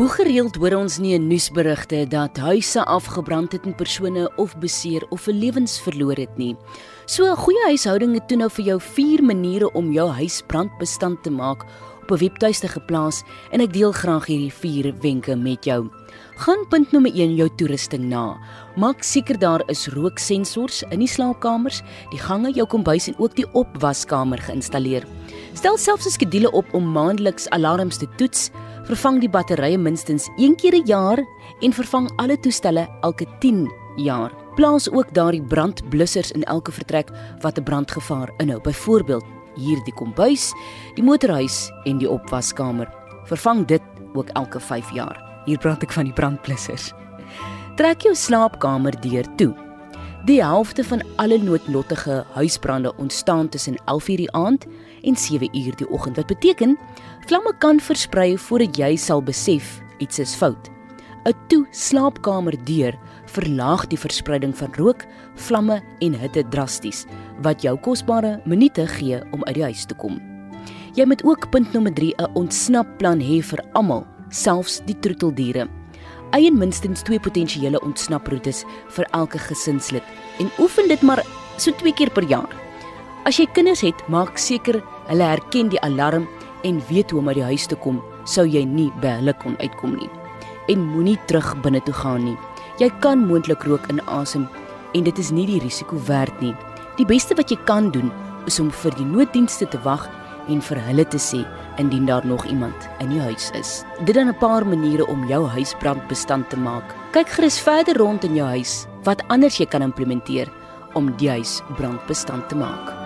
Hoe gereeld hoor ons nie in nuusberigte dat huise afgebrand het en persone of beseer of vir lewens verloor het nie. So 'n goeie huishouding het toe nou vir jou vier maniere om jou huis brandbestand te maak op 'n webtuiste geplaas en ek deel graag hierdie vier wenke met jou. Gaan punt nommer 1 jou toerusting na. Maak seker daar is rooksensors in die slaapkamers, die gange, jou kombuis en ook die opwaskamer geïnstalleer. Stel selfs 'n skedule op om maandeliks alarms te toets vervang die batterye minstens 1 keer 'n jaar en vervang alle toestelle elke 10 jaar. Plaas ook daardie brandblussers in elke vertrek wat 'n brandgevaar inhou. Byvoorbeeld hier die kombuis, die motorhuis en die opwaskamer. Vervang dit ook elke 5 jaar. Hier praat ek van die brandblussers. Trek jou slaapkamer deur toe. Die helfte van alle noodlottige huisbrande ontstaan tussen 11:00 die aand en 7:00 die oggend. Wat beteken vlamme kan versprei voordat jy sal besef iets is fout. 'n Toe slaapkamer deur verlaag die verspreiding van rook, vlamme en hitte drasties wat jou kosbare minute gee om uit die huis te kom. Jy moet ook punt nommer 3 'n ontsnapplan hê vir almal, selfs die troeteldiere eien minstens twee potensiële ontsnaproetes vir elke gesinslid en oefen dit maar so twee keer per jaar. As jy kinders het, maak seker hulle herken die alarm en weet hoe om uit die huis te kom sou jy nie by hulle kon uitkom nie. En moenie terug binne toe gaan nie. Jy kan moontlik rook inasem en dit is nie die risiko werd nie. Die beste wat jy kan doen is om vir die nooddienste te wag en vir hulle te sê indien daar nog iemand in die huis is. Dit dan 'n paar maniere om jou huis brandbestand te maak. Kyk gerus verder rond in jou huis wat anders jy kan implementeer om die huis brandbestand te maak.